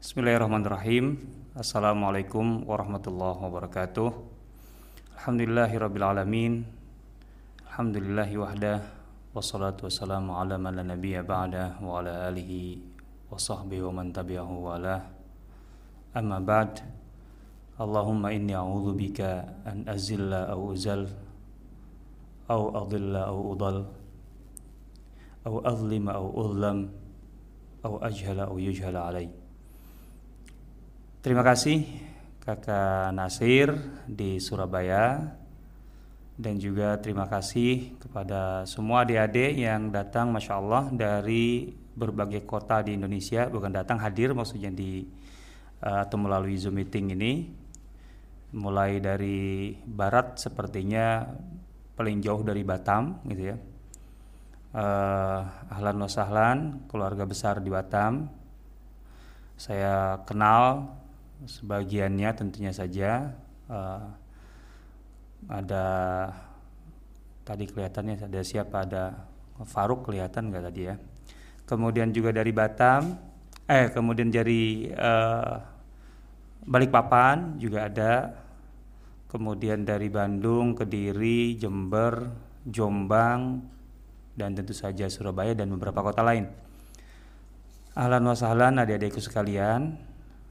Bismillahirrahmanirrahim. Assalamualaikum warahmatullahi wabarakatuh. Alhamdulillahirabbil alamin. Alhamdulillahi wahda wassalatu wassalamu ala man la nabiyya ba'da wa ala alihi wa sahbihi wa man tabi'ahu wa ala. Amma ba'd. Allahumma inni a'udzu bika an azilla aw uzal aw adilla aw udal aw azlima aw uzlam aw ajhala aw yujhala alai. Terima kasih Kakak Nasir di Surabaya. Dan juga terima kasih kepada semua adik-adik yang datang Masya Allah dari berbagai kota di Indonesia. Bukan datang hadir maksudnya di uh, atau melalui Zoom meeting ini. Mulai dari barat sepertinya paling jauh dari Batam gitu ya. Uh, ahlan wasahlan keluarga besar di Batam. Saya kenal sebagiannya tentunya saja uh, ada tadi kelihatannya ada siapa? Ada Faruk kelihatan nggak tadi ya? Kemudian juga dari Batam eh kemudian dari uh, Balikpapan juga ada. Kemudian dari Bandung Kediri Jember Jombang dan tentu saja Surabaya dan beberapa kota lain. Ahlan wa sahlan adik-adikku sekalian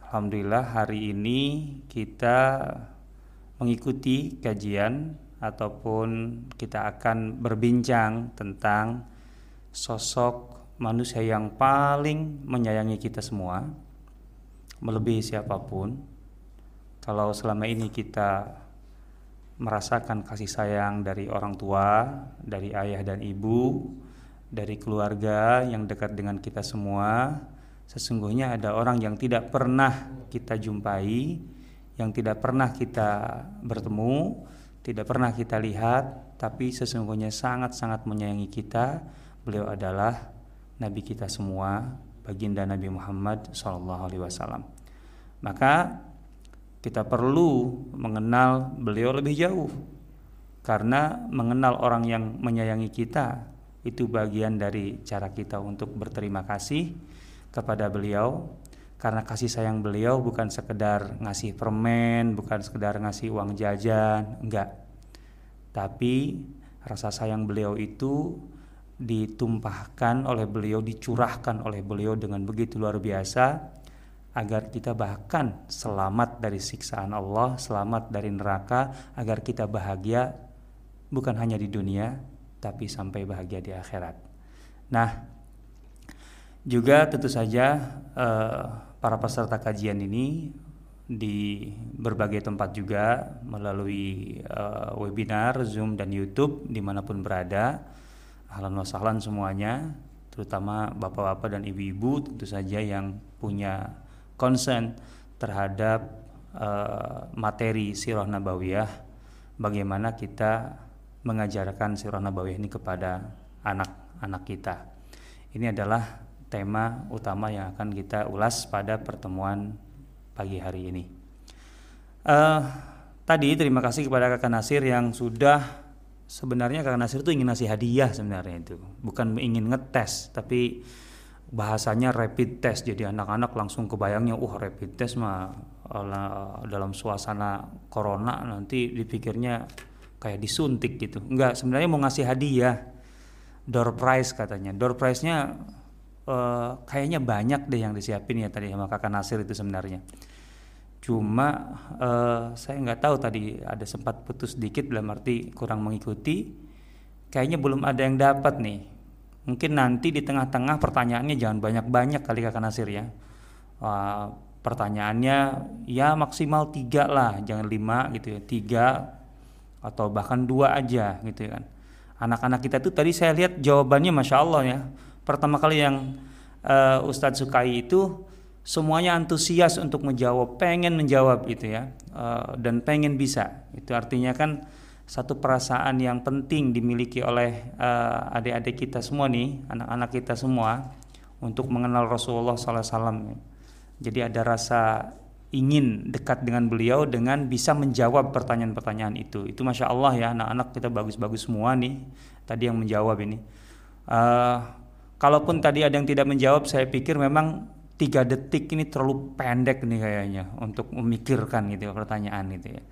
Alhamdulillah hari ini kita mengikuti kajian ataupun kita akan berbincang tentang sosok manusia yang paling menyayangi kita semua melebihi siapa pun. Kalau selama ini kita merasakan kasih sayang dari orang tua, dari ayah dan ibu, dari keluarga yang dekat dengan kita semua, sesungguhnya ada orang yang tidak pernah kita jumpai, yang tidak pernah kita bertemu, tidak pernah kita lihat, tapi sesungguhnya sangat-sangat menyayangi kita. Beliau adalah nabi kita semua, baginda Nabi Muhammad SAW. Maka kita perlu mengenal beliau lebih jauh karena mengenal orang yang menyayangi kita itu bagian dari cara kita untuk berterima kasih kepada beliau karena kasih sayang beliau bukan sekedar ngasih permen, bukan sekedar ngasih uang jajan, enggak. Tapi rasa sayang beliau itu ditumpahkan oleh beliau, dicurahkan oleh beliau dengan begitu luar biasa agar kita bahkan selamat dari siksaan Allah, selamat dari neraka, agar kita bahagia bukan hanya di dunia tapi sampai bahagia di akhirat. Nah, juga tentu saja eh, para peserta kajian ini di berbagai tempat juga melalui uh, webinar, Zoom dan YouTube di mana pun berada. Ahlan wa semuanya terutama bapak-bapak dan ibu-ibu tentu saja yang punya concern terhadap uh, materi sirah nabawiyah. Bagaimana kita mengajarkan sirah nabawiyah ini kepada anak-anak kita. Ini adalah tema utama yang akan kita ulas pada pertemuan pagi hari ini. Uh, tadi terima kasih kepada kakak Nasir yang sudah sebenarnya Kak Nasir itu ingin ngasih hadiah sebenarnya itu. Bukan ingin ngetes tapi bahasanya rapid test. Jadi anak-anak langsung kebayangnya uh, rapid test mah dalam suasana corona nanti dipikirnya kayak disuntik gitu. Enggak sebenarnya mau ngasih hadiah. Door prize katanya. Door prize-nya uh, kayaknya banyak deh yang disiapin ya tadi sama kakak Nasir itu sebenarnya. Cuma uh, saya nggak tahu tadi ada sempat putus sedikit dalam arti kurang mengikuti. Kayaknya belum ada yang dapat nih. Mungkin nanti di tengah-tengah pertanyaannya jangan banyak-banyak kali kakak Nasir ya. Uh, pertanyaannya ya maksimal tiga lah jangan lima gitu ya tiga atau bahkan dua aja gitu kan. Anak-anak kita tuh tadi saya lihat jawabannya masya Allah ya. Pertama kali yang uh, Ustadz sukai itu semuanya antusias untuk menjawab, pengen menjawab gitu ya, uh, dan pengen bisa. Itu artinya kan satu perasaan yang penting dimiliki oleh uh, adik-adik kita semua nih, anak-anak kita semua untuk mengenal Rasulullah SAW. Jadi ada rasa ingin dekat dengan beliau dengan bisa menjawab pertanyaan-pertanyaan itu. Itu masya Allah ya anak-anak kita bagus-bagus semua nih tadi yang menjawab ini. Uh, kalaupun tadi ada yang tidak menjawab, saya pikir memang tiga detik ini terlalu pendek nih kayaknya untuk memikirkan gitu ya, pertanyaan itu ya.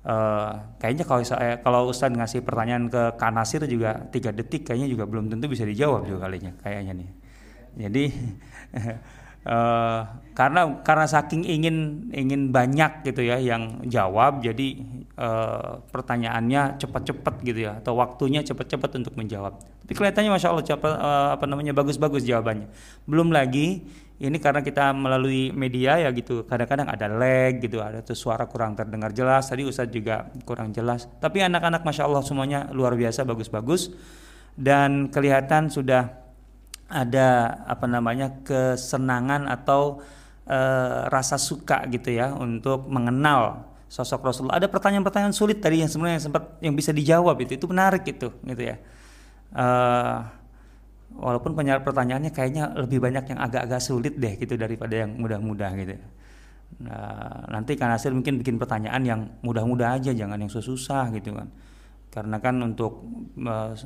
Uh, kayaknya kalau saya kalau Ustadz ngasih pertanyaan ke Kanasir juga tiga detik kayaknya juga belum tentu bisa dijawab juga kalinya kayaknya nih. Jadi uh, karena karena saking ingin ingin banyak gitu ya yang jawab jadi uh, pertanyaannya cepat-cepat gitu ya atau waktunya cepat-cepat untuk menjawab. Tapi kelihatannya masya Allah cepat uh, apa namanya bagus-bagus jawabannya. Belum lagi ini karena kita melalui media ya gitu kadang-kadang ada lag gitu ada tuh suara kurang terdengar jelas tadi Ustadz juga kurang jelas tapi anak-anak masya Allah semuanya luar biasa bagus-bagus dan kelihatan sudah ada apa namanya kesenangan atau e, rasa suka gitu ya untuk mengenal sosok Rasulullah ada pertanyaan-pertanyaan sulit tadi yang sebenarnya sempat yang bisa dijawab itu itu menarik gitu gitu ya e, walaupun pertanyaannya kayaknya lebih banyak yang agak-agak sulit deh gitu daripada yang mudah-mudah gitu. Nah, nanti kan hasil mungkin bikin pertanyaan yang mudah-mudah aja, jangan yang susah gitu kan. Karena kan untuk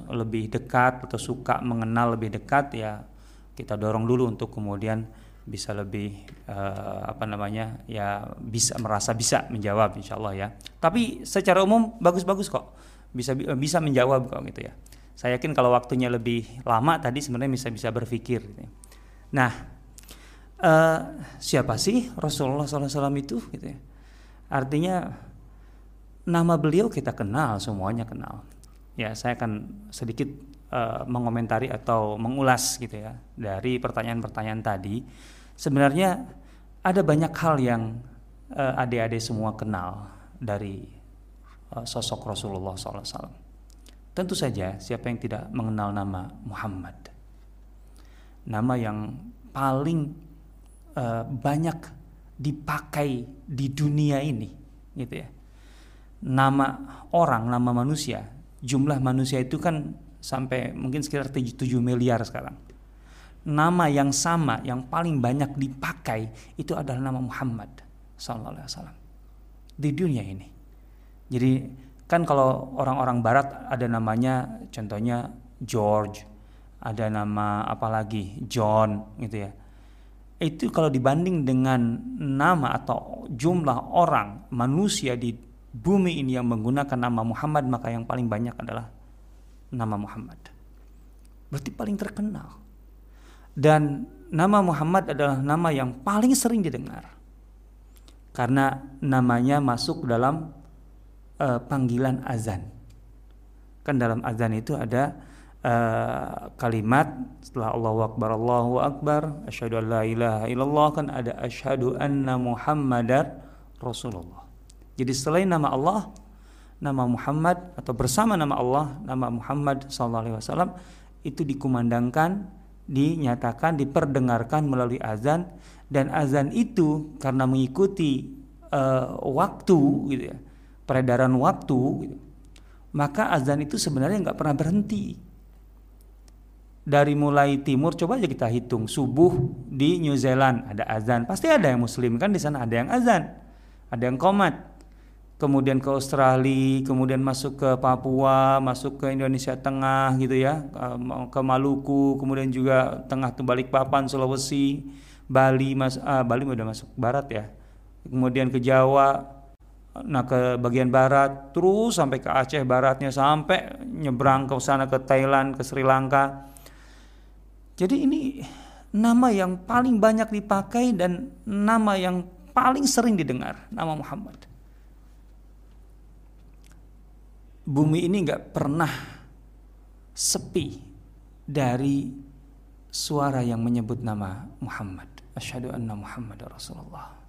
lebih dekat atau suka mengenal lebih dekat ya kita dorong dulu untuk kemudian bisa lebih uh, apa namanya ya bisa merasa bisa menjawab insya Allah ya. Tapi secara umum bagus-bagus kok bisa bisa menjawab kok gitu ya saya yakin kalau waktunya lebih lama tadi sebenarnya bisa bisa berpikir. Gitu. Nah, uh, siapa sih Rasulullah SAW itu? Gitu ya. Artinya nama beliau kita kenal, semuanya kenal. Ya, saya akan sedikit uh, mengomentari atau mengulas gitu ya dari pertanyaan-pertanyaan tadi. Sebenarnya ada banyak hal yang uh, adik-adik semua kenal dari uh, sosok Rasulullah SAW. Tentu saja siapa yang tidak mengenal nama Muhammad. Nama yang paling uh, banyak dipakai di dunia ini, gitu ya. Nama orang, nama manusia, jumlah manusia itu kan sampai mungkin sekitar 7 miliar sekarang. Nama yang sama, yang paling banyak dipakai itu adalah nama Muhammad wasallam di dunia ini. Jadi kan kalau orang-orang barat ada namanya contohnya George ada nama apa lagi John gitu ya itu kalau dibanding dengan nama atau jumlah orang manusia di bumi ini yang menggunakan nama Muhammad maka yang paling banyak adalah nama Muhammad berarti paling terkenal dan nama Muhammad adalah nama yang paling sering didengar karena namanya masuk dalam uh, panggilan azan. Kan dalam azan itu ada uh, kalimat setelah Allahu Akbar Allahu Akbar asyhadu an la ilaha illallah kan ada asyhadu anna Muhammadar Rasulullah. Jadi selain nama Allah, nama Muhammad atau bersama nama Allah, nama Muhammad sallallahu alaihi itu dikumandangkan, dinyatakan, diperdengarkan melalui azan. Dan azan itu karena mengikuti uh, waktu gitu ya peredaran waktu gitu, maka azan itu sebenarnya nggak pernah berhenti. Dari mulai timur coba aja kita hitung subuh di New Zealand ada azan. Pasti ada yang muslim kan di sana ada yang azan ada yang komat kemudian ke Australia kemudian masuk ke Papua masuk ke Indonesia Tengah gitu ya ke Maluku kemudian juga tengah tuh Balikpapan Sulawesi Bali mas ah, Bali udah masuk barat ya. Kemudian ke Jawa nah ke bagian barat terus sampai ke Aceh baratnya sampai nyebrang ke sana ke Thailand ke Sri Lanka. Jadi ini nama yang paling banyak dipakai dan nama yang paling sering didengar nama Muhammad bumi ini nggak pernah sepi dari suara yang menyebut nama Muhammad asyhadu anna Muhammad Rasulullah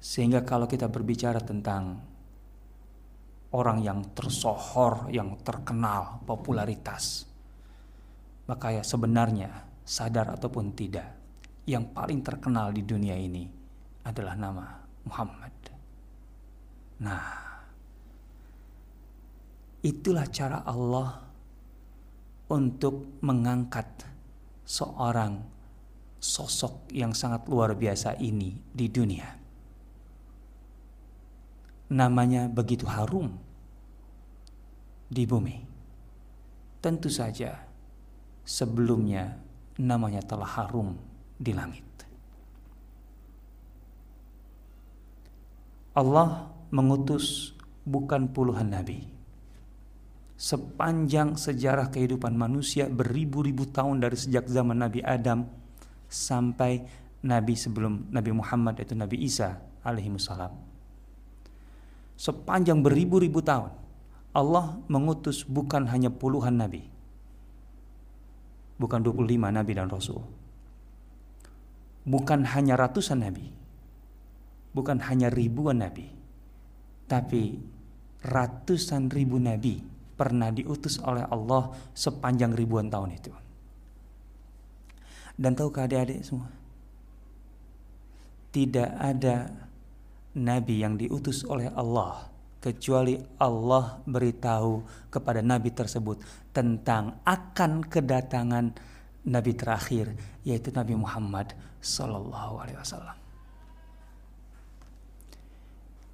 sehingga kalau kita berbicara tentang orang yang tersohor, yang terkenal, popularitas, maka ya sebenarnya sadar ataupun tidak, yang paling terkenal di dunia ini adalah nama Muhammad. Nah, itulah cara Allah untuk mengangkat seorang sosok yang sangat luar biasa ini di dunia namanya begitu harum di bumi. Tentu saja sebelumnya namanya telah harum di langit. Allah mengutus bukan puluhan nabi. Sepanjang sejarah kehidupan manusia beribu-ribu tahun dari sejak zaman Nabi Adam sampai Nabi sebelum Nabi Muhammad yaitu Nabi Isa alaihi salam. Sepanjang beribu-ribu tahun Allah mengutus bukan hanya puluhan nabi. Bukan 25 nabi dan rasul. Bukan hanya ratusan nabi bukan hanya ribuan nabi, tapi ratusan ribu nabi pernah diutus oleh Allah sepanjang ribuan tahun itu. Dan tahukah adik-adik semua? Tidak ada nabi yang diutus oleh Allah kecuali Allah beritahu kepada nabi tersebut tentang akan kedatangan nabi terakhir yaitu Nabi Muhammad sallallahu alaihi wasallam.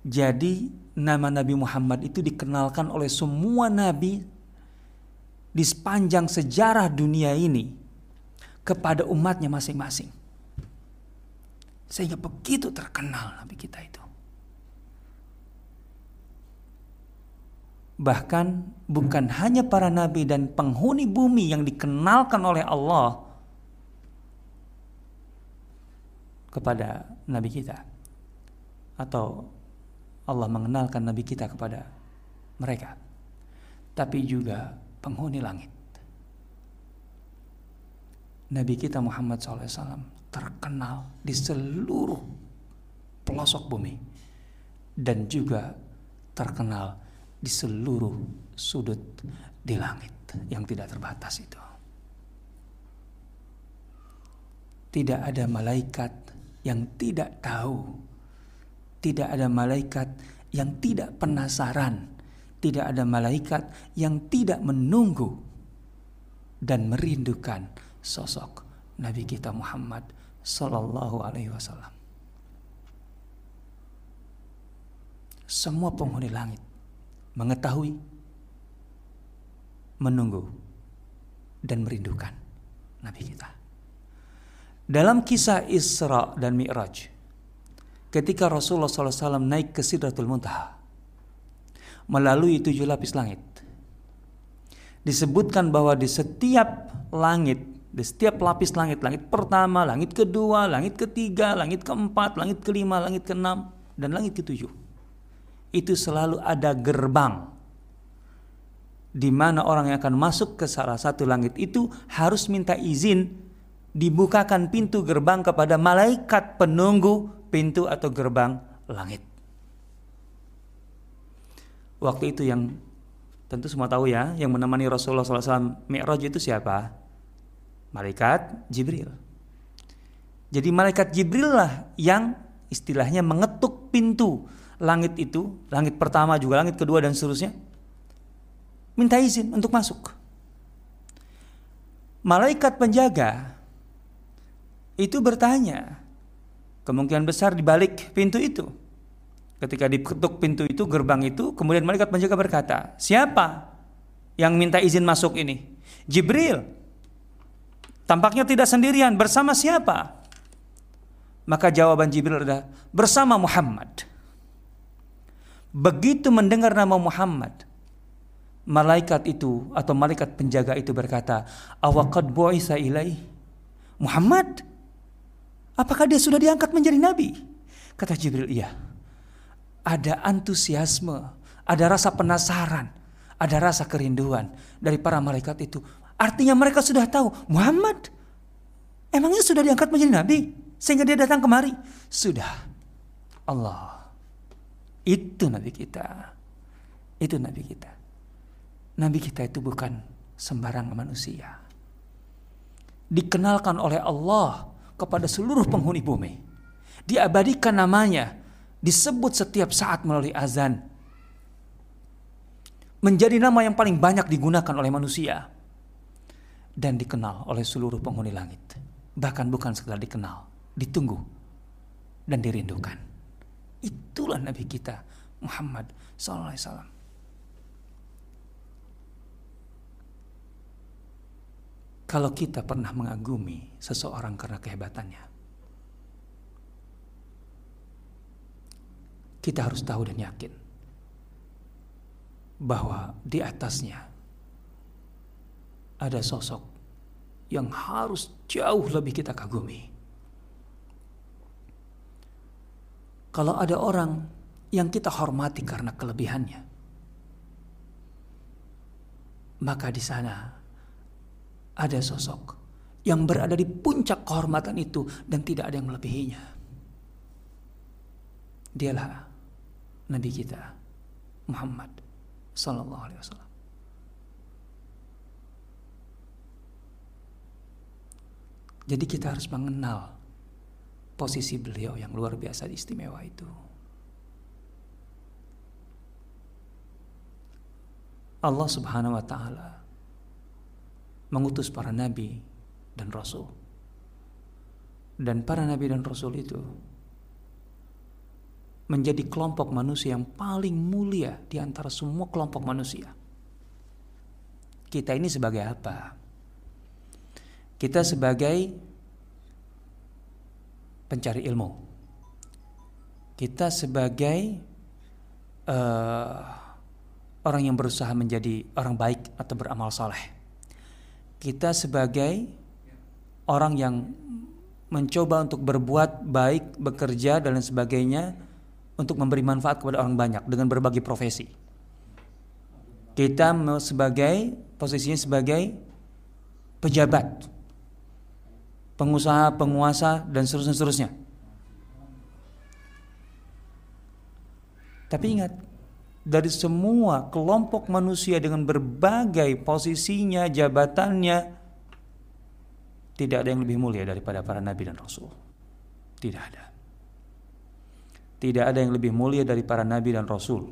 Jadi nama Nabi Muhammad itu dikenalkan oleh semua nabi di sepanjang sejarah dunia ini kepada umatnya masing-masing. Sehingga begitu terkenal nabi kita itu. Bahkan bukan hanya para nabi dan penghuni bumi yang dikenalkan oleh Allah kepada nabi kita atau Allah mengenalkan Nabi kita kepada mereka, tapi juga penghuni langit. Nabi kita Muhammad SAW terkenal di seluruh pelosok bumi dan juga terkenal di seluruh sudut di langit yang tidak terbatas itu. Tidak ada malaikat yang tidak tahu tidak ada malaikat yang tidak penasaran. Tidak ada malaikat yang tidak menunggu dan merindukan sosok Nabi kita Muhammad Sallallahu Alaihi Wasallam. Semua penghuni langit mengetahui, menunggu, dan merindukan Nabi kita. Dalam kisah Isra dan Mi'raj, ketika Rasulullah SAW naik ke Sidratul Muntaha melalui tujuh lapis langit. Disebutkan bahwa di setiap langit, di setiap lapis langit, langit pertama, langit kedua, langit ketiga, langit keempat, langit kelima, langit keenam, dan langit ketujuh. Itu selalu ada gerbang di mana orang yang akan masuk ke salah satu langit itu harus minta izin dibukakan pintu gerbang kepada malaikat penunggu pintu atau gerbang langit. Waktu itu yang tentu semua tahu ya, yang menemani Rasulullah SAW Mi'raj itu siapa? Malaikat Jibril. Jadi malaikat Jibril lah yang istilahnya mengetuk pintu langit itu, langit pertama juga langit kedua dan seterusnya. Minta izin untuk masuk. Malaikat penjaga itu bertanya, Kemungkinan besar di balik pintu itu. Ketika diketuk pintu itu, gerbang itu, kemudian malaikat penjaga berkata, "Siapa yang minta izin masuk ini?" Jibril. Tampaknya tidak sendirian, bersama siapa? Maka jawaban Jibril adalah bersama Muhammad. Begitu mendengar nama Muhammad, malaikat itu atau malaikat penjaga itu berkata, "Awaqad bu'isa ilai?" Muhammad, Apakah dia sudah diangkat menjadi nabi? Kata Jibril, iya. Ada antusiasme, ada rasa penasaran, ada rasa kerinduan dari para malaikat itu. Artinya mereka sudah tahu Muhammad emangnya sudah diangkat menjadi nabi sehingga dia datang kemari. Sudah. Allah. Itu nabi kita. Itu nabi kita. Nabi kita itu bukan sembarang manusia. Dikenalkan oleh Allah kepada seluruh penghuni bumi. Diabadikan namanya, disebut setiap saat melalui azan. Menjadi nama yang paling banyak digunakan oleh manusia dan dikenal oleh seluruh penghuni langit. Bahkan bukan sekedar dikenal, ditunggu dan dirindukan. Itulah Nabi kita Muhammad SAW. Kalau kita pernah mengagumi seseorang karena kehebatannya, kita harus tahu dan yakin bahwa di atasnya ada sosok yang harus jauh lebih kita kagumi. Kalau ada orang yang kita hormati karena kelebihannya, maka di sana ada sosok yang berada di puncak kehormatan itu dan tidak ada yang melebihinya. Dialah Nabi kita Muhammad Sallallahu Alaihi Wasallam. Jadi kita harus mengenal posisi beliau yang luar biasa istimewa itu. Allah Subhanahu wa taala mengutus para nabi dan rasul. Dan para nabi dan rasul itu menjadi kelompok manusia yang paling mulia di antara semua kelompok manusia. Kita ini sebagai apa? Kita sebagai pencari ilmu. Kita sebagai uh, orang yang berusaha menjadi orang baik atau beramal saleh kita sebagai orang yang mencoba untuk berbuat baik, bekerja dan lain sebagainya untuk memberi manfaat kepada orang banyak dengan berbagai profesi. Kita sebagai posisinya sebagai pejabat, pengusaha, penguasa dan seterusnya seterusnya. Tapi ingat, dari semua kelompok manusia dengan berbagai posisinya, jabatannya, tidak ada yang lebih mulia daripada para nabi dan rasul. Tidak ada. Tidak ada yang lebih mulia dari para nabi dan rasul.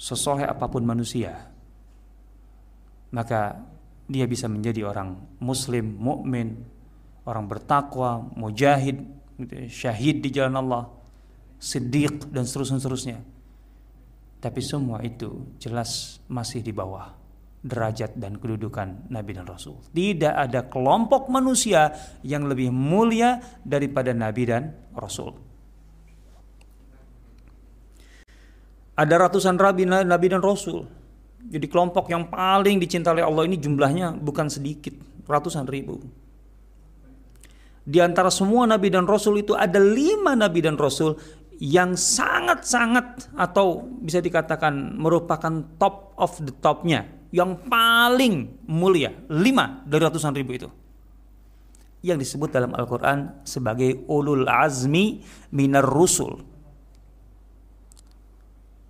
Sesoleh apa pun manusia, maka dia bisa menjadi orang muslim, mukmin, orang bertakwa, mujahid, gitu ya, syahid di jalan Allah siddiq dan seterusnya seterusnya. Tapi semua itu jelas masih di bawah derajat dan kedudukan Nabi dan Rasul. Tidak ada kelompok manusia yang lebih mulia daripada Nabi dan Rasul. Ada ratusan Nabi, Nabi dan Rasul. Jadi kelompok yang paling dicintai Allah ini jumlahnya bukan sedikit, ratusan ribu. Di antara semua Nabi dan Rasul itu ada lima Nabi dan Rasul yang sangat-sangat atau bisa dikatakan merupakan top of the topnya yang paling mulia lima dari ratusan ribu itu. Yang disebut dalam Al-Quran sebagai ulul azmi minar rusul.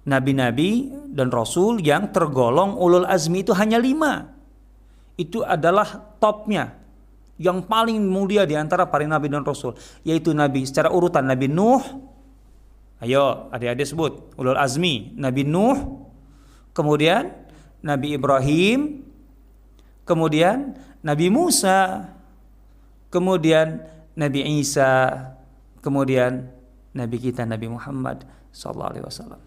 Nabi-nabi dan rasul yang tergolong ulul azmi itu hanya lima. Itu adalah topnya yang paling mulia di antara para nabi dan rasul yaitu nabi secara urutan Nabi Nuh Ayo adik-adik sebut ulul azmi Nabi Nuh kemudian Nabi Ibrahim kemudian Nabi Musa kemudian Nabi Isa kemudian Nabi kita Nabi Muhammad sallallahu alaihi wasallam.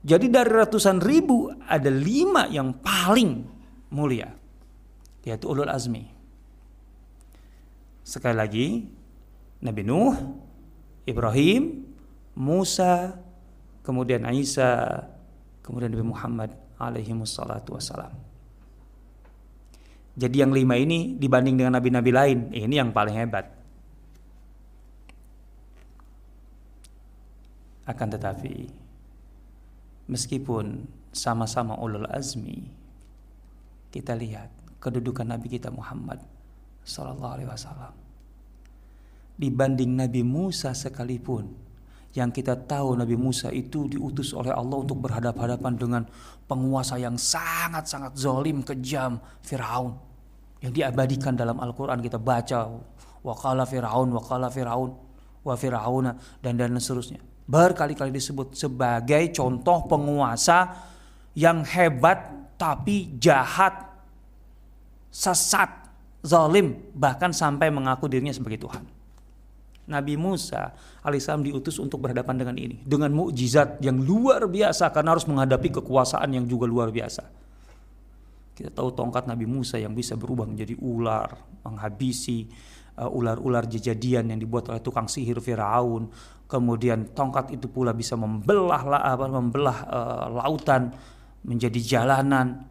Jadi dari ratusan ribu ada lima yang paling mulia yaitu ulul azmi. Sekali lagi Nabi Nuh, Ibrahim, Musa, kemudian Isa, kemudian Nabi Muhammad alaihi wassalatu wassalam. Jadi yang lima ini dibanding dengan nabi-nabi lain, ini yang paling hebat. Akan tetapi, meskipun sama-sama ulul azmi, kita lihat kedudukan Nabi kita Muhammad Sallallahu Alaihi Wasallam dibanding Nabi Musa sekalipun yang kita tahu Nabi Musa itu diutus oleh Allah untuk berhadapan-hadapan dengan penguasa yang sangat-sangat zalim, kejam, Firaun. Yang diabadikan dalam Al-Qur'an kita baca wakala Firaun, wakala Firaun, wa Firauna dan dan seterusnya. Berkali-kali disebut sebagai contoh penguasa yang hebat tapi jahat, sesat, zalim, bahkan sampai mengaku dirinya sebagai Tuhan. Nabi Musa alaihissalam diutus untuk berhadapan dengan ini dengan mukjizat yang luar biasa karena harus menghadapi kekuasaan yang juga luar biasa. Kita tahu tongkat Nabi Musa yang bisa berubah menjadi ular, menghabisi uh, ular-ular jejadian yang dibuat oleh tukang sihir Firaun. Kemudian tongkat itu pula bisa membelah apa membelah uh, lautan menjadi jalanan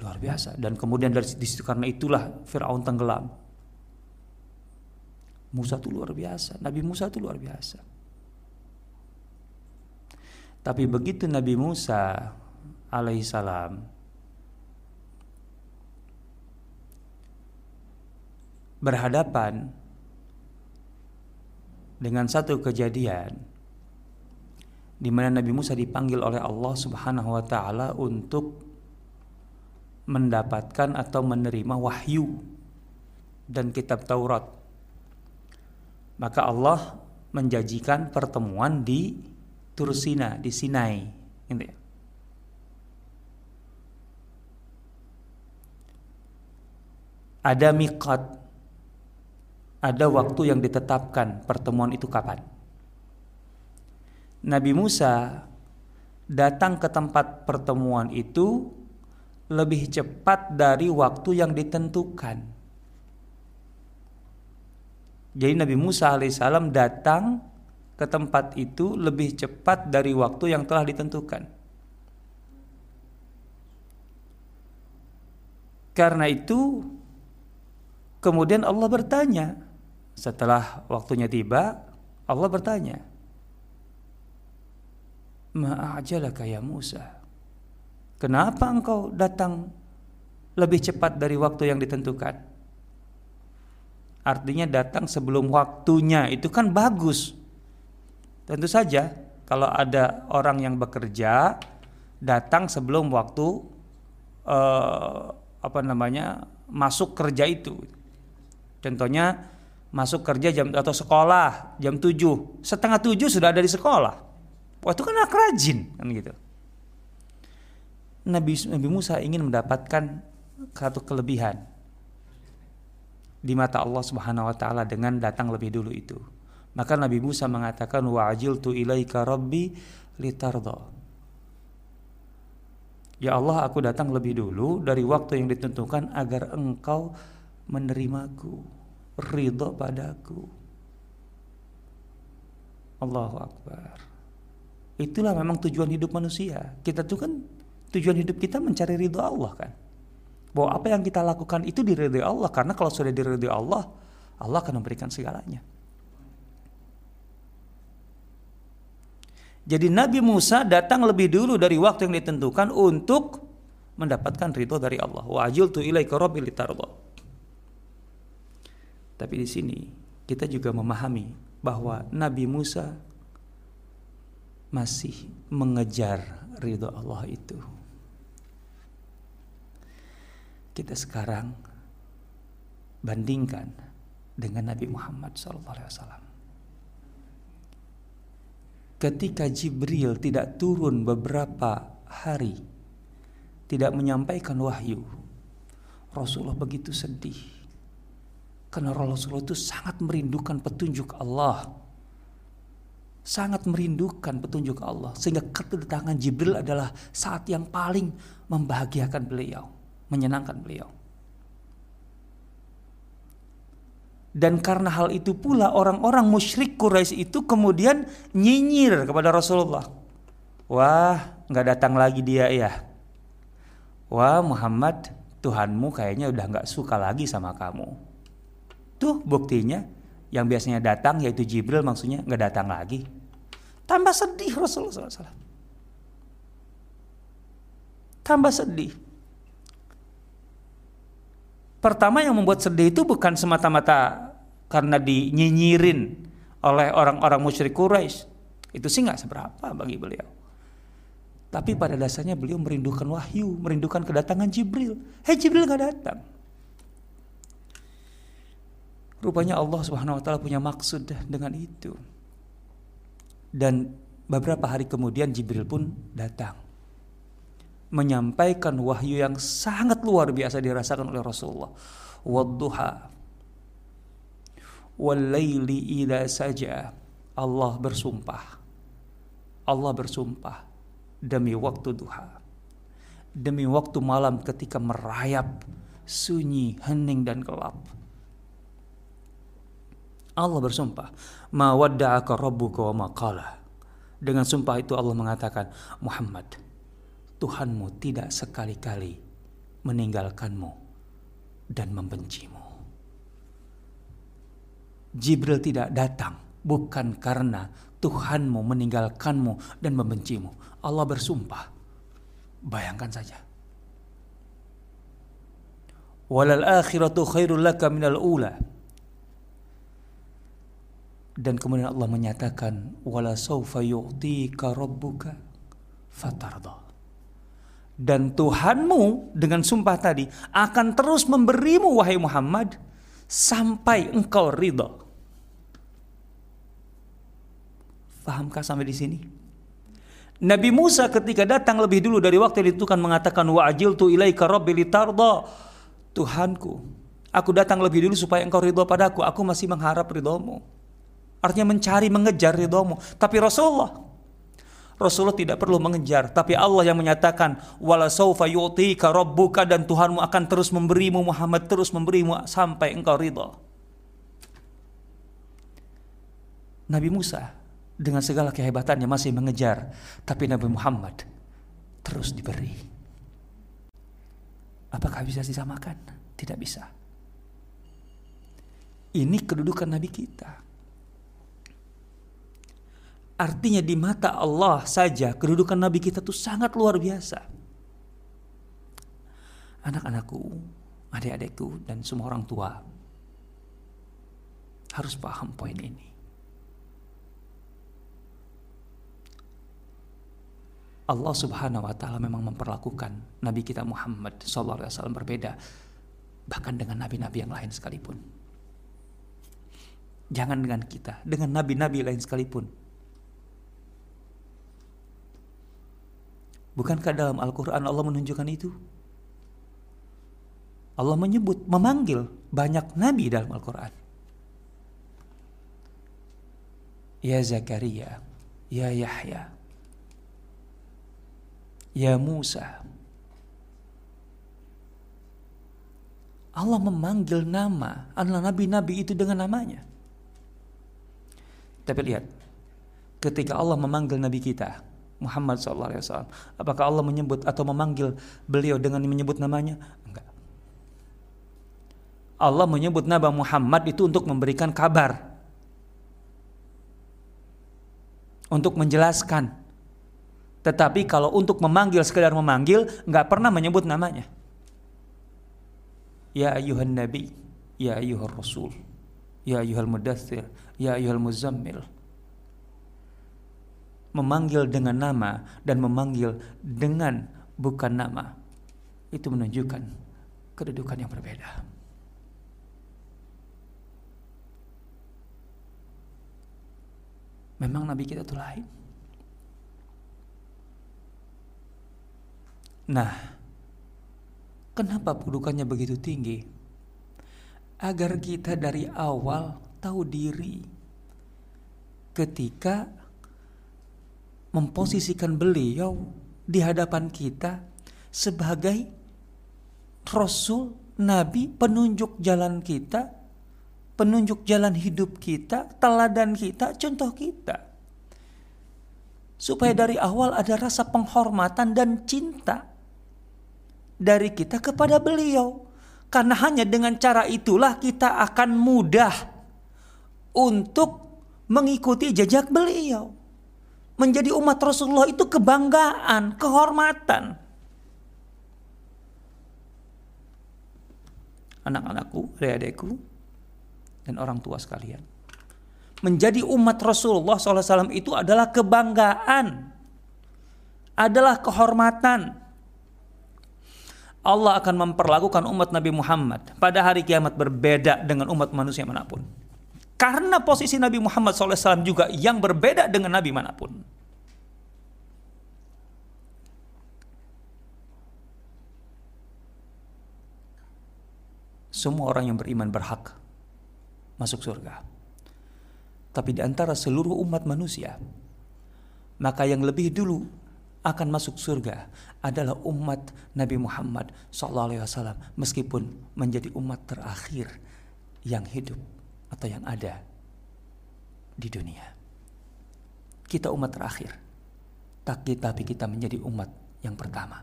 luar biasa dan kemudian dari situ karena itulah Firaun tenggelam. Musa itu luar biasa, Nabi Musa itu luar biasa. Tapi begitu Nabi Musa alaihissalam berhadapan dengan satu kejadian di mana Nabi Musa dipanggil oleh Allah Subhanahu wa taala untuk mendapatkan atau menerima wahyu dan kitab Taurat. Maka Allah menjanjikan pertemuan di Tursina, di Sinai, gitu ya. Ada miqat, ada waktu yang ditetapkan pertemuan itu kapan. Nabi Musa datang ke tempat pertemuan itu lebih cepat dari waktu yang ditentukan. Jadi Nabi Musa alaihissalam datang ke tempat itu lebih cepat dari waktu yang telah ditentukan. Karena itu Kemudian Allah bertanya, setelah waktunya tiba, Allah bertanya, Ma'ajalaka ya Musa? Kenapa engkau datang lebih cepat dari waktu yang ditentukan? Artinya datang sebelum waktunya. Itu kan bagus. Tentu saja kalau ada orang yang bekerja datang sebelum waktu eh, apa namanya masuk kerja itu. Contohnya masuk kerja jam atau sekolah jam 7 setengah 7 sudah ada di sekolah. Wah itu kan anak rajin kan gitu. Nabi Nabi Musa ingin mendapatkan satu kelebihan di mata Allah Subhanahu wa taala dengan datang lebih dulu itu maka Nabi Musa mengatakan wa ajiltu ilaika rabbi litardo Ya Allah aku datang lebih dulu dari waktu yang ditentukan agar engkau menerimaku, ridho padaku. Allahu Akbar. Itulah memang tujuan hidup manusia. Kita tuh kan tujuan hidup kita mencari ridho Allah kan. Bahwa apa yang kita lakukan itu diridhoi Allah karena kalau sudah diridhoi Allah, Allah akan memberikan segalanya. Jadi Nabi Musa datang lebih dulu dari waktu yang ditentukan untuk mendapatkan ridho dari Allah. Wa ajiltu ilaika rabbi litarda. Tapi di sini kita juga memahami bahwa Nabi Musa masih mengejar ridho Allah itu. Kita sekarang bandingkan dengan Nabi Muhammad SAW. Ketika Jibril tidak turun beberapa hari, tidak menyampaikan wahyu, Rasulullah begitu sedih karena Rasulullah itu sangat merindukan petunjuk Allah. Sangat merindukan petunjuk Allah. Sehingga kedatangan Jibril adalah saat yang paling membahagiakan beliau. Menyenangkan beliau. Dan karena hal itu pula orang-orang musyrik Quraisy itu kemudian nyinyir kepada Rasulullah. Wah, nggak datang lagi dia ya. Wah, Muhammad, Tuhanmu kayaknya udah nggak suka lagi sama kamu. Tuh buktinya yang biasanya datang yaitu Jibril maksudnya nggak datang lagi. Tambah sedih Rasulullah. Tambah sedih. Pertama yang membuat sedih itu bukan semata-mata karena dinyinyirin oleh orang-orang musyrik Quraisy. Itu sih nggak seberapa bagi beliau. Tapi pada dasarnya beliau merindukan wahyu, merindukan kedatangan Jibril. Hei Jibril nggak datang. Rupanya Allah Subhanahu wa taala punya maksud dengan itu. Dan beberapa hari kemudian Jibril pun datang menyampaikan wahyu yang sangat luar biasa dirasakan oleh Rasulullah. Wadduha walaili idza saja Allah bersumpah. Allah bersumpah demi waktu duha. demi waktu malam ketika merayap sunyi, hening dan gelap. Allah bersumpah, "Ma wadda'aka rabbuka wa maqala." Dengan sumpah itu Allah mengatakan, "Muhammad, Tuhanmu tidak sekali-kali meninggalkanmu dan membencimu." Jibril tidak datang bukan karena Tuhanmu meninggalkanmu dan membencimu. Allah bersumpah. Bayangkan saja. Walal akhiratu khairul laka minal ula. Dan kemudian Allah menyatakan wala yu'tika. Dan Tuhanmu dengan sumpah tadi akan terus memberimu wahai Muhammad sampai engkau ridha. Fahamkah sampai di sini? Nabi Musa ketika datang lebih dulu dari waktu yang ditentukan mengatakan wa ajiltu ilaika rabbi litarda. Tuhanku, aku datang lebih dulu supaya engkau ridho padaku. Aku masih mengharap ridhomu. Artinya mencari, mengejar ridhomu. Tapi Rasulullah, Rasulullah tidak perlu mengejar. Tapi Allah yang menyatakan, wala saufa yu'tika rabbuka dan Tuhanmu akan terus memberimu Muhammad, terus memberimu sampai engkau ridho. Nabi Musa dengan segala kehebatannya masih mengejar, tapi Nabi Muhammad terus diberi. Apakah bisa disamakan? Tidak bisa. Ini kedudukan Nabi kita. Artinya di mata Allah saja kedudukan Nabi kita itu sangat luar biasa. Anak-anakku, adik-adikku dan semua orang tua harus paham poin ini. Allah Subhanahu wa taala memang memperlakukan nabi kita Muhammad wasallam berbeda bahkan dengan nabi-nabi yang lain sekalipun. Jangan dengan kita, dengan nabi-nabi lain sekalipun. Bukankah dalam Al-Qur'an Allah menunjukkan itu? Allah menyebut, memanggil banyak nabi dalam Al-Qur'an. Ya Zakaria, ya Yahya, Ya Musa. Allah memanggil nama adalah nabi-nabi itu dengan namanya. Tapi lihat, ketika Allah memanggil nabi kita, Muhammad SAW, apakah Allah menyebut atau memanggil beliau dengan menyebut namanya? Enggak. Allah menyebut Nabi Muhammad itu untuk memberikan kabar. Untuk menjelaskan tetapi kalau untuk memanggil sekedar memanggil nggak pernah menyebut namanya. Ya ayuhan nabi, ya ayuhar rasul, ya ayuhal mudathir, ya ayuhal muzammil. Memanggil dengan nama dan memanggil dengan bukan nama. Itu menunjukkan kedudukan yang berbeda. Memang nabi kita itu lain. Nah, kenapa kedudukannya begitu tinggi? Agar kita dari awal tahu diri ketika memposisikan beliau di hadapan kita sebagai rasul, nabi, penunjuk jalan kita, penunjuk jalan hidup kita, teladan kita, contoh kita. Supaya dari awal ada rasa penghormatan dan cinta dari kita kepada beliau. Karena hanya dengan cara itulah kita akan mudah untuk mengikuti jejak beliau. Menjadi umat Rasulullah itu kebanggaan, kehormatan. Anak-anakku, adik-adikku, dan orang tua sekalian. Menjadi umat Rasulullah SAW itu adalah kebanggaan, adalah kehormatan, Allah akan memperlakukan umat Nabi Muhammad pada hari kiamat berbeda dengan umat manusia mana pun. Karena posisi Nabi Muhammad SAW juga yang berbeda dengan Nabi mana pun. Semua orang yang beriman berhak masuk surga. Tapi di antara seluruh umat manusia, maka yang lebih dulu akan masuk surga adalah umat Nabi Muhammad SAW meskipun menjadi umat terakhir yang hidup atau yang ada di dunia. Kita umat terakhir, tapi kita menjadi umat yang pertama.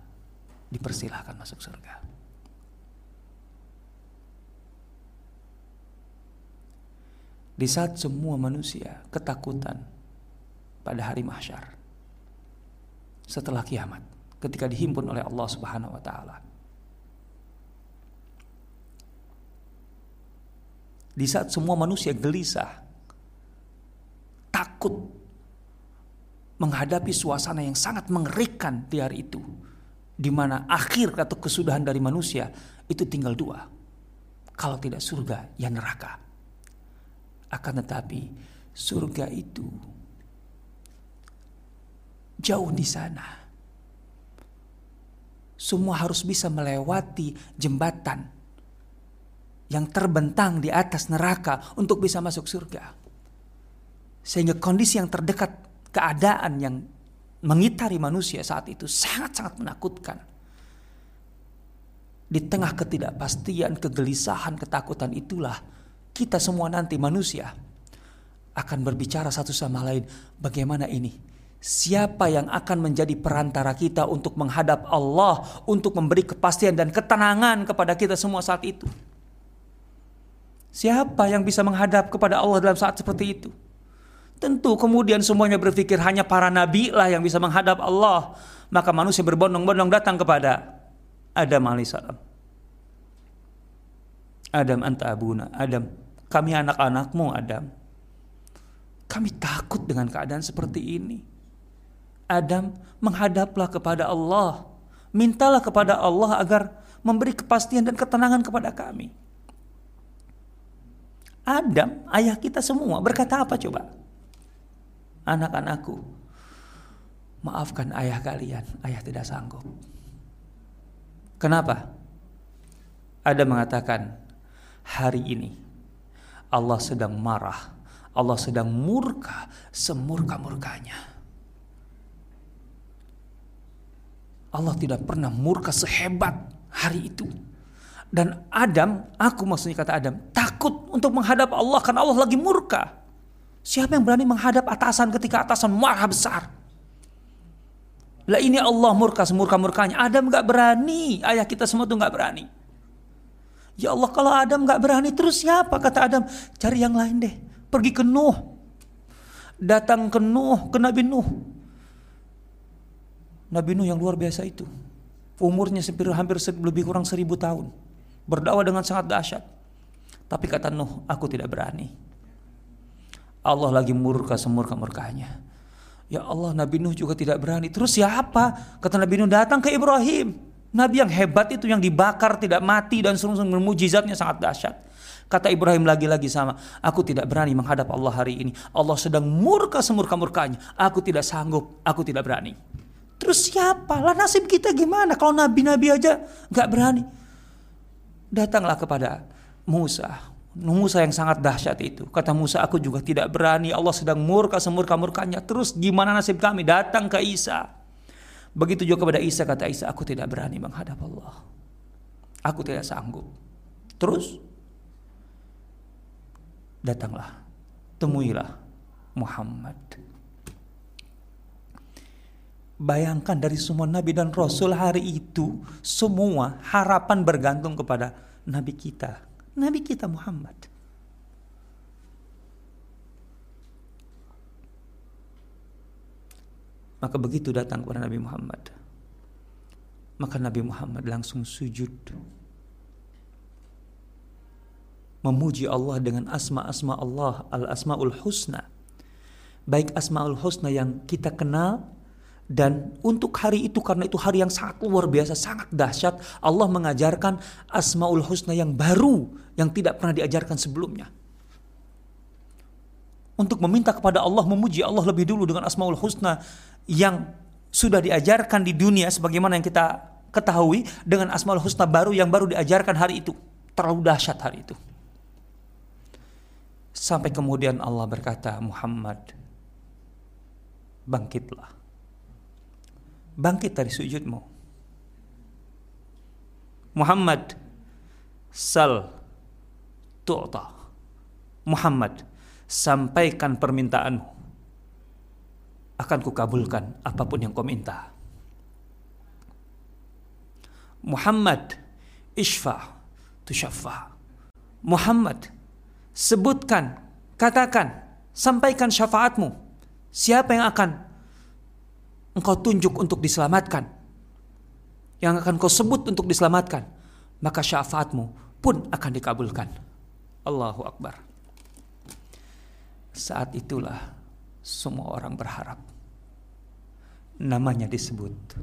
Dipersilahkan masuk surga. Di saat semua manusia ketakutan pada hari mahsyar setelah kiamat ketika dihimpun oleh Allah Subhanahu wa taala. Di saat semua manusia gelisah, takut menghadapi suasana yang sangat mengerikan di hari itu, di mana akhir atau kesudahan dari manusia itu tinggal dua. Kalau tidak surga, ya neraka. Akan tetapi surga itu jauh di sana semua harus bisa melewati jembatan yang terbentang di atas neraka untuk bisa masuk surga. Sehingga kondisi yang terdekat keadaan yang mengitari manusia saat itu sangat-sangat menakutkan. Di tengah ketidakpastian, kegelisahan, ketakutan itulah kita semua nanti manusia akan berbicara satu sama lain bagaimana ini Siapa yang akan menjadi perantara kita untuk menghadap Allah, untuk memberi kepastian dan ketenangan kepada kita semua saat itu? Siapa yang bisa menghadap kepada Allah dalam saat seperti itu? Tentu kemudian semuanya berpikir hanya para nabi lah yang bisa menghadap Allah. Maka manusia berbondong-bondong datang kepada Adam alaihissalam. Adam anta abuna. Adam, kami anak-anakmu Adam. Kami takut dengan keadaan seperti ini. Adam, menghadaplah kepada Allah. Mintalah kepada Allah agar memberi kepastian dan ketenangan kepada kami. Adam, ayah kita semua berkata apa coba? Anak-anakku, maafkan ayah kalian, ayah tidak sanggup. Kenapa? Ada mengatakan, hari ini Allah sedang marah, Allah sedang murka, semurka-murkanya. Allah tidak pernah murka sehebat hari itu. Dan Adam, aku maksudnya kata Adam, takut untuk menghadap Allah karena Allah lagi murka. Siapa yang berani menghadap atasan ketika atasan marah besar? Lah ini Allah murka semurka-murkanya. Adam gak berani. Ayah kita semua tuh gak berani. Ya Allah kalau Adam gak berani terus siapa? Kata Adam cari yang lain deh. Pergi ke Nuh. Datang ke Nuh, ke Nabi Nuh. Nabi Nuh yang luar biasa itu. Umurnya hampir, hampir lebih kurang seribu tahun. Berdakwah dengan sangat dahsyat. Tapi kata Nuh, aku tidak berani. Allah lagi murka semurka murkanya. Ya Allah, Nabi Nuh juga tidak berani. Terus siapa? Kata Nabi Nuh datang ke Ibrahim. Nabi yang hebat itu yang dibakar tidak mati dan sungguh-sungguh mujizatnya sangat dahsyat. Kata Ibrahim lagi-lagi sama, aku tidak berani menghadap Allah hari ini. Allah sedang murka semurka-murkanya. Aku tidak sanggup, aku tidak berani. Terus siapa? Lah nasib kita gimana kalau nabi-nabi aja nggak berani? Datanglah kepada Musa. Musa yang sangat dahsyat itu. Kata Musa, aku juga tidak berani. Allah sedang murka semurka-murkanya. Terus gimana nasib kami? Datang ke Isa. Begitu juga kepada Isa, kata Isa, aku tidak berani menghadap Allah. Aku tidak sanggup. Terus datanglah, temuilah Muhammad. Bayangkan dari semua nabi dan rasul hari itu semua harapan bergantung kepada nabi kita, nabi kita Muhammad. Maka begitu datang kepada Nabi Muhammad. Maka Nabi Muhammad langsung sujud. Memuji Allah dengan asma-asma Allah, al-asmaul husna. Baik asmaul husna yang kita kenal dan untuk hari itu karena itu hari yang sangat luar biasa, sangat dahsyat, Allah mengajarkan Asmaul Husna yang baru yang tidak pernah diajarkan sebelumnya. Untuk meminta kepada Allah memuji Allah lebih dulu dengan Asmaul Husna yang sudah diajarkan di dunia sebagaimana yang kita ketahui dengan Asmaul Husna baru yang baru diajarkan hari itu. Terlalu dahsyat hari itu. Sampai kemudian Allah berkata, Muhammad, bangkitlah bangkit dari sujudmu. Muhammad sal tu'ta. Muhammad, sampaikan permintaanmu. Akan kukabulkan apa pun yang kau minta. Muhammad, isfa tushaffa. Muhammad, sebutkan, katakan, sampaikan syafaatmu. Siapa yang akan engkau tunjuk untuk diselamatkan? Yang akan kau sebut untuk diselamatkan? Maka syafaatmu pun akan dikabulkan. Allahu Akbar. Saat itulah semua orang berharap. Namanya disebut.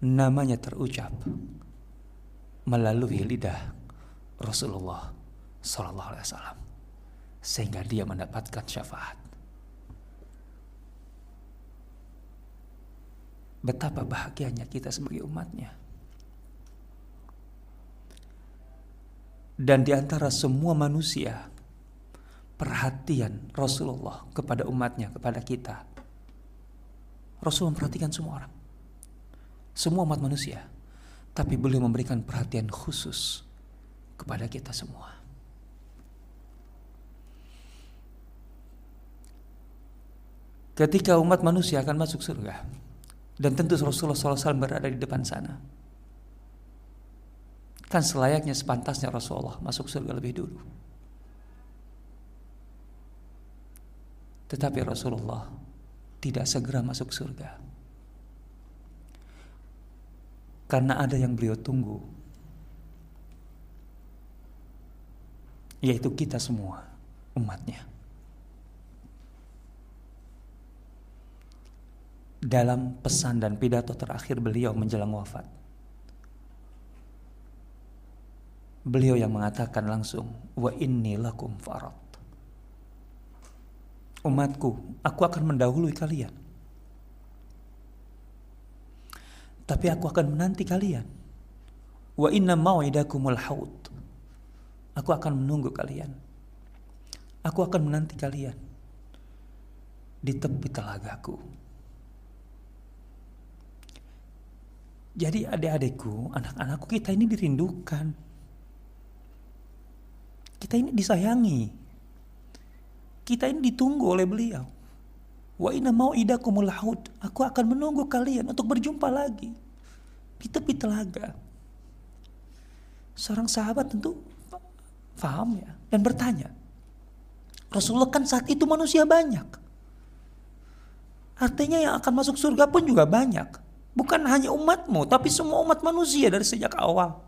Namanya terucap melalui lidah Rasulullah Sallallahu Alaihi Wasallam sehingga dia mendapatkan syafaat. Betapa bahagianya kita sebagai umatnya. Dan di antara semua manusia perhatian Rasulullah kepada umatnya, kepada kita. Rasul memperhatikan semua orang. Semua umat manusia. Tapi beliau memberikan perhatian khusus kepada kita semua. Ketika umat manusia akan masuk surga, dan tentu Rasulullah SAW berada di depan sana, kan selayaknya sepantasnya Rasulullah masuk surga lebih dulu. Tetapi Rasulullah tidak segera masuk surga. Karena ada yang beliau tunggu. Yaitu kita semua, umatnya. Dalam pesan dan pidato terakhir beliau menjelang wafat. Beliau yang mengatakan langsung, wa inni lakum farad umatku, aku akan mendahului kalian. Tapi aku akan menanti kalian. Wa inna mau'idakumul haud. Aku akan menunggu kalian. Aku akan menanti kalian di tepi telagaku. Jadi adik-adikku, anak-anakku kita ini dirindukan. Kita ini disayangi. Kita ini ditunggu oleh beliau. Wa inna mau idakumul haud. Aku akan menunggu kalian untuk berjumpa lagi di tepi telaga. Seorang sahabat tentu paham ya dan bertanya. Rasulullah kan saat itu manusia banyak. Artinya yang akan masuk surga pun juga banyak. Bukan hanya umatmu, tapi semua umat manusia dari sejak awal.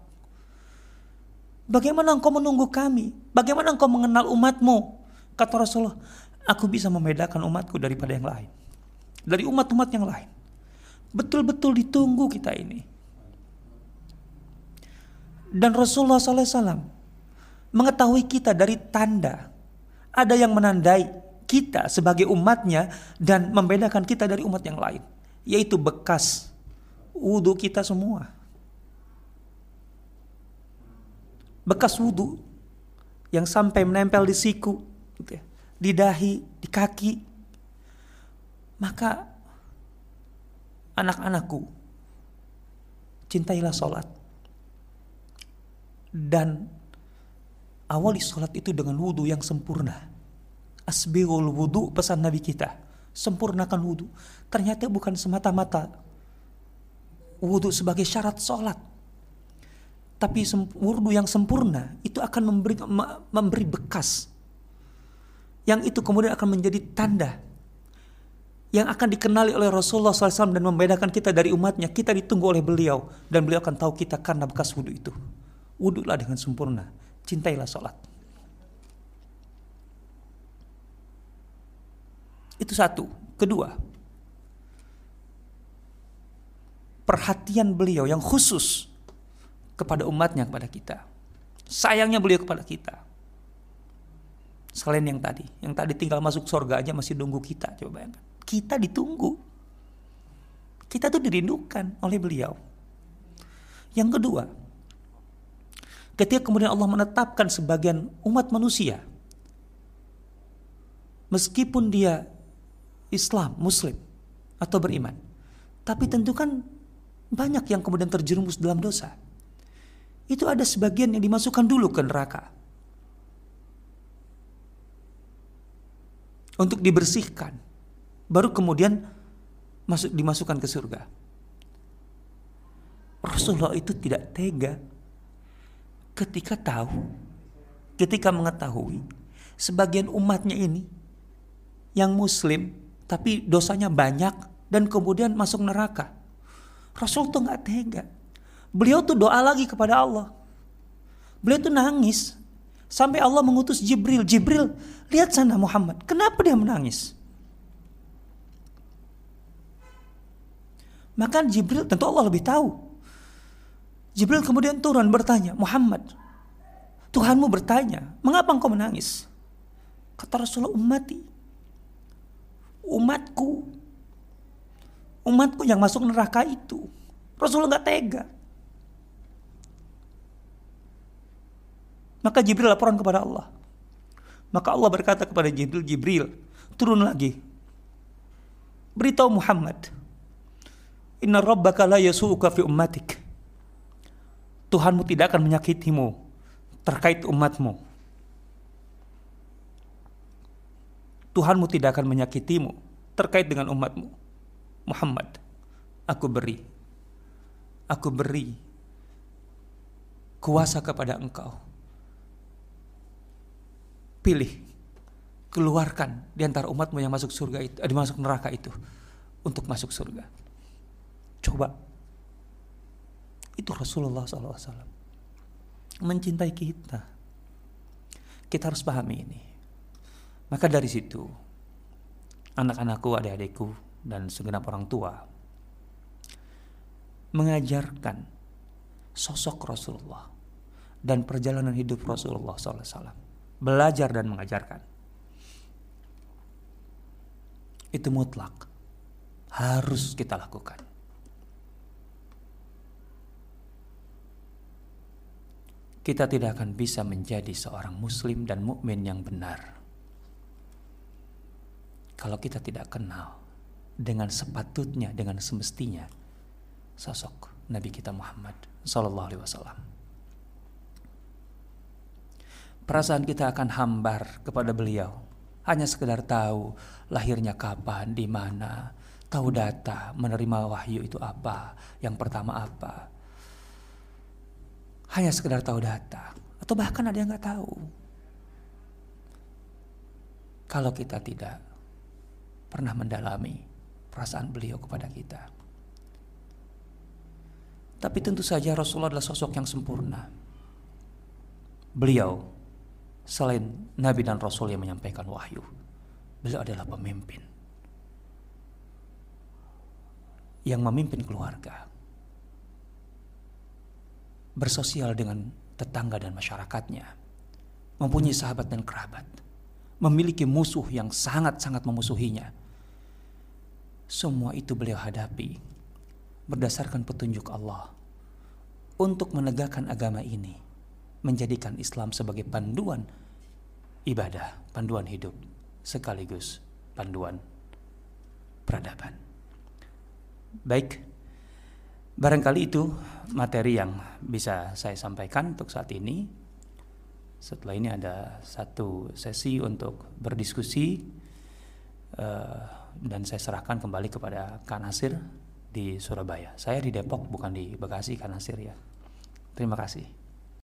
Bagaimana engkau menunggu kami? Bagaimana engkau mengenal umatmu? Kata Rasulullah, aku bisa membedakan umatku daripada yang lain. Dari umat-umat yang lain. Betul-betul ditunggu kita ini. Dan Rasulullah SAW mengetahui kita dari tanda. Ada yang menandai kita sebagai umatnya dan membedakan kita dari umat yang lain. Yaitu bekas wudhu kita semua. Bekas wudhu yang sampai menempel di siku gitu ya, di dahi, di kaki. Maka anak-anakku cintailah sholat dan awali sholat itu dengan wudhu yang sempurna. Asbirul wudhu pesan Nabi kita. Sempurnakan wudhu. Ternyata bukan semata-mata wudhu sebagai syarat sholat. Tapi wudhu yang sempurna itu akan memberi, memberi bekas yang itu kemudian akan menjadi tanda yang akan dikenali oleh Rasulullah SAW dan membedakan kita dari umatnya. Kita ditunggu oleh beliau dan beliau akan tahu kita karena bekas wudhu itu. Wudhulah dengan sempurna. Cintailah sholat. Itu satu. Kedua, perhatian beliau yang khusus kepada umatnya, kepada kita. Sayangnya beliau kepada kita. Selain yang tadi, yang tadi tinggal masuk surga aja masih nunggu kita. Coba bayangkan. Kita ditunggu. Kita tuh dirindukan oleh beliau. Yang kedua, ketika kemudian Allah menetapkan sebagian umat manusia, meskipun dia Islam, Muslim, atau beriman. Tapi tentu kan banyak yang kemudian terjerumus dalam dosa. Itu ada sebagian yang dimasukkan dulu ke neraka. Untuk dibersihkan. Baru kemudian masuk dimasukkan ke surga. Rasulullah itu tidak tega ketika tahu, ketika mengetahui sebagian umatnya ini yang muslim tapi dosanya banyak dan kemudian masuk neraka. Rasul tuh nggak tega. Beliau tuh doa lagi kepada Allah. Beliau tuh nangis sampai Allah mengutus Jibril. Jibril, lihat sana Muhammad. Kenapa dia menangis? Maka Jibril tentu Allah lebih tahu. Jibril kemudian turun bertanya, Muhammad, Tuhanmu bertanya, mengapa engkau menangis? Kata Rasulullah, ummati. Umatku. Umatku yang masuk neraka itu. Rasulullah nggak tega. Maka Jibril laporan kepada Allah. Maka Allah berkata kepada Jibril, Jibril, turun lagi. Beritahu Muhammad, Inna rabbaka la yasu'uka fi ummatik. Tuhanmu tidak akan menyakitimu terkait umatmu. Tuhanmu tidak akan menyakitimu terkait dengan umatmu. Muhammad, aku beri. Aku beri kuasa kepada engkau. Pilih, keluarkan di antara umatmu yang masuk surga itu, eh, masuk neraka itu untuk masuk surga. Coba. Itu Rasulullah SAW. Mencintai kita. Kita harus pahami ini. Maka dari situ, anak-anakku, adik-adikku, dan segenap orang tua mengajarkan sosok Rasulullah dan perjalanan hidup Rasulullah SAW. Belajar dan mengajarkan. Itu mutlak. Harus kita lakukan. kita tidak akan bisa menjadi seorang muslim dan mukmin yang benar kalau kita tidak kenal dengan sepatutnya dengan semestinya sosok Nabi kita Muhammad sallallahu alaihi wasallam perasaan kita akan hambar kepada beliau hanya sekedar tahu lahirnya kapan di mana tahu data menerima wahyu itu apa yang pertama apa hanya sekedar tahu data atau bahkan ada yang nggak tahu. Kalau kita tidak pernah mendalami perasaan beliau kepada kita. Tapi tentu saja Rasulullah adalah sosok yang sempurna. Beliau selain Nabi dan Rasul yang menyampaikan wahyu, beliau adalah pemimpin yang memimpin keluarga bersosial dengan tetangga dan masyarakatnya, mempunyai sahabat dan kerabat, memiliki musuh yang sangat-sangat memusuhinya. Semua itu beliau hadapi berdasarkan petunjuk Allah untuk menegakkan agama ini, menjadikan Islam sebagai panduan ibadah, panduan hidup, sekaligus panduan peradaban. Baik, Barangkali itu materi yang bisa saya sampaikan untuk saat ini. Setelah ini ada satu sesi untuk berdiskusi uh, dan saya serahkan kembali kepada Kak Nasir di Surabaya. Saya di Depok bukan di Bekasi Kak Nasir ya. Terima kasih.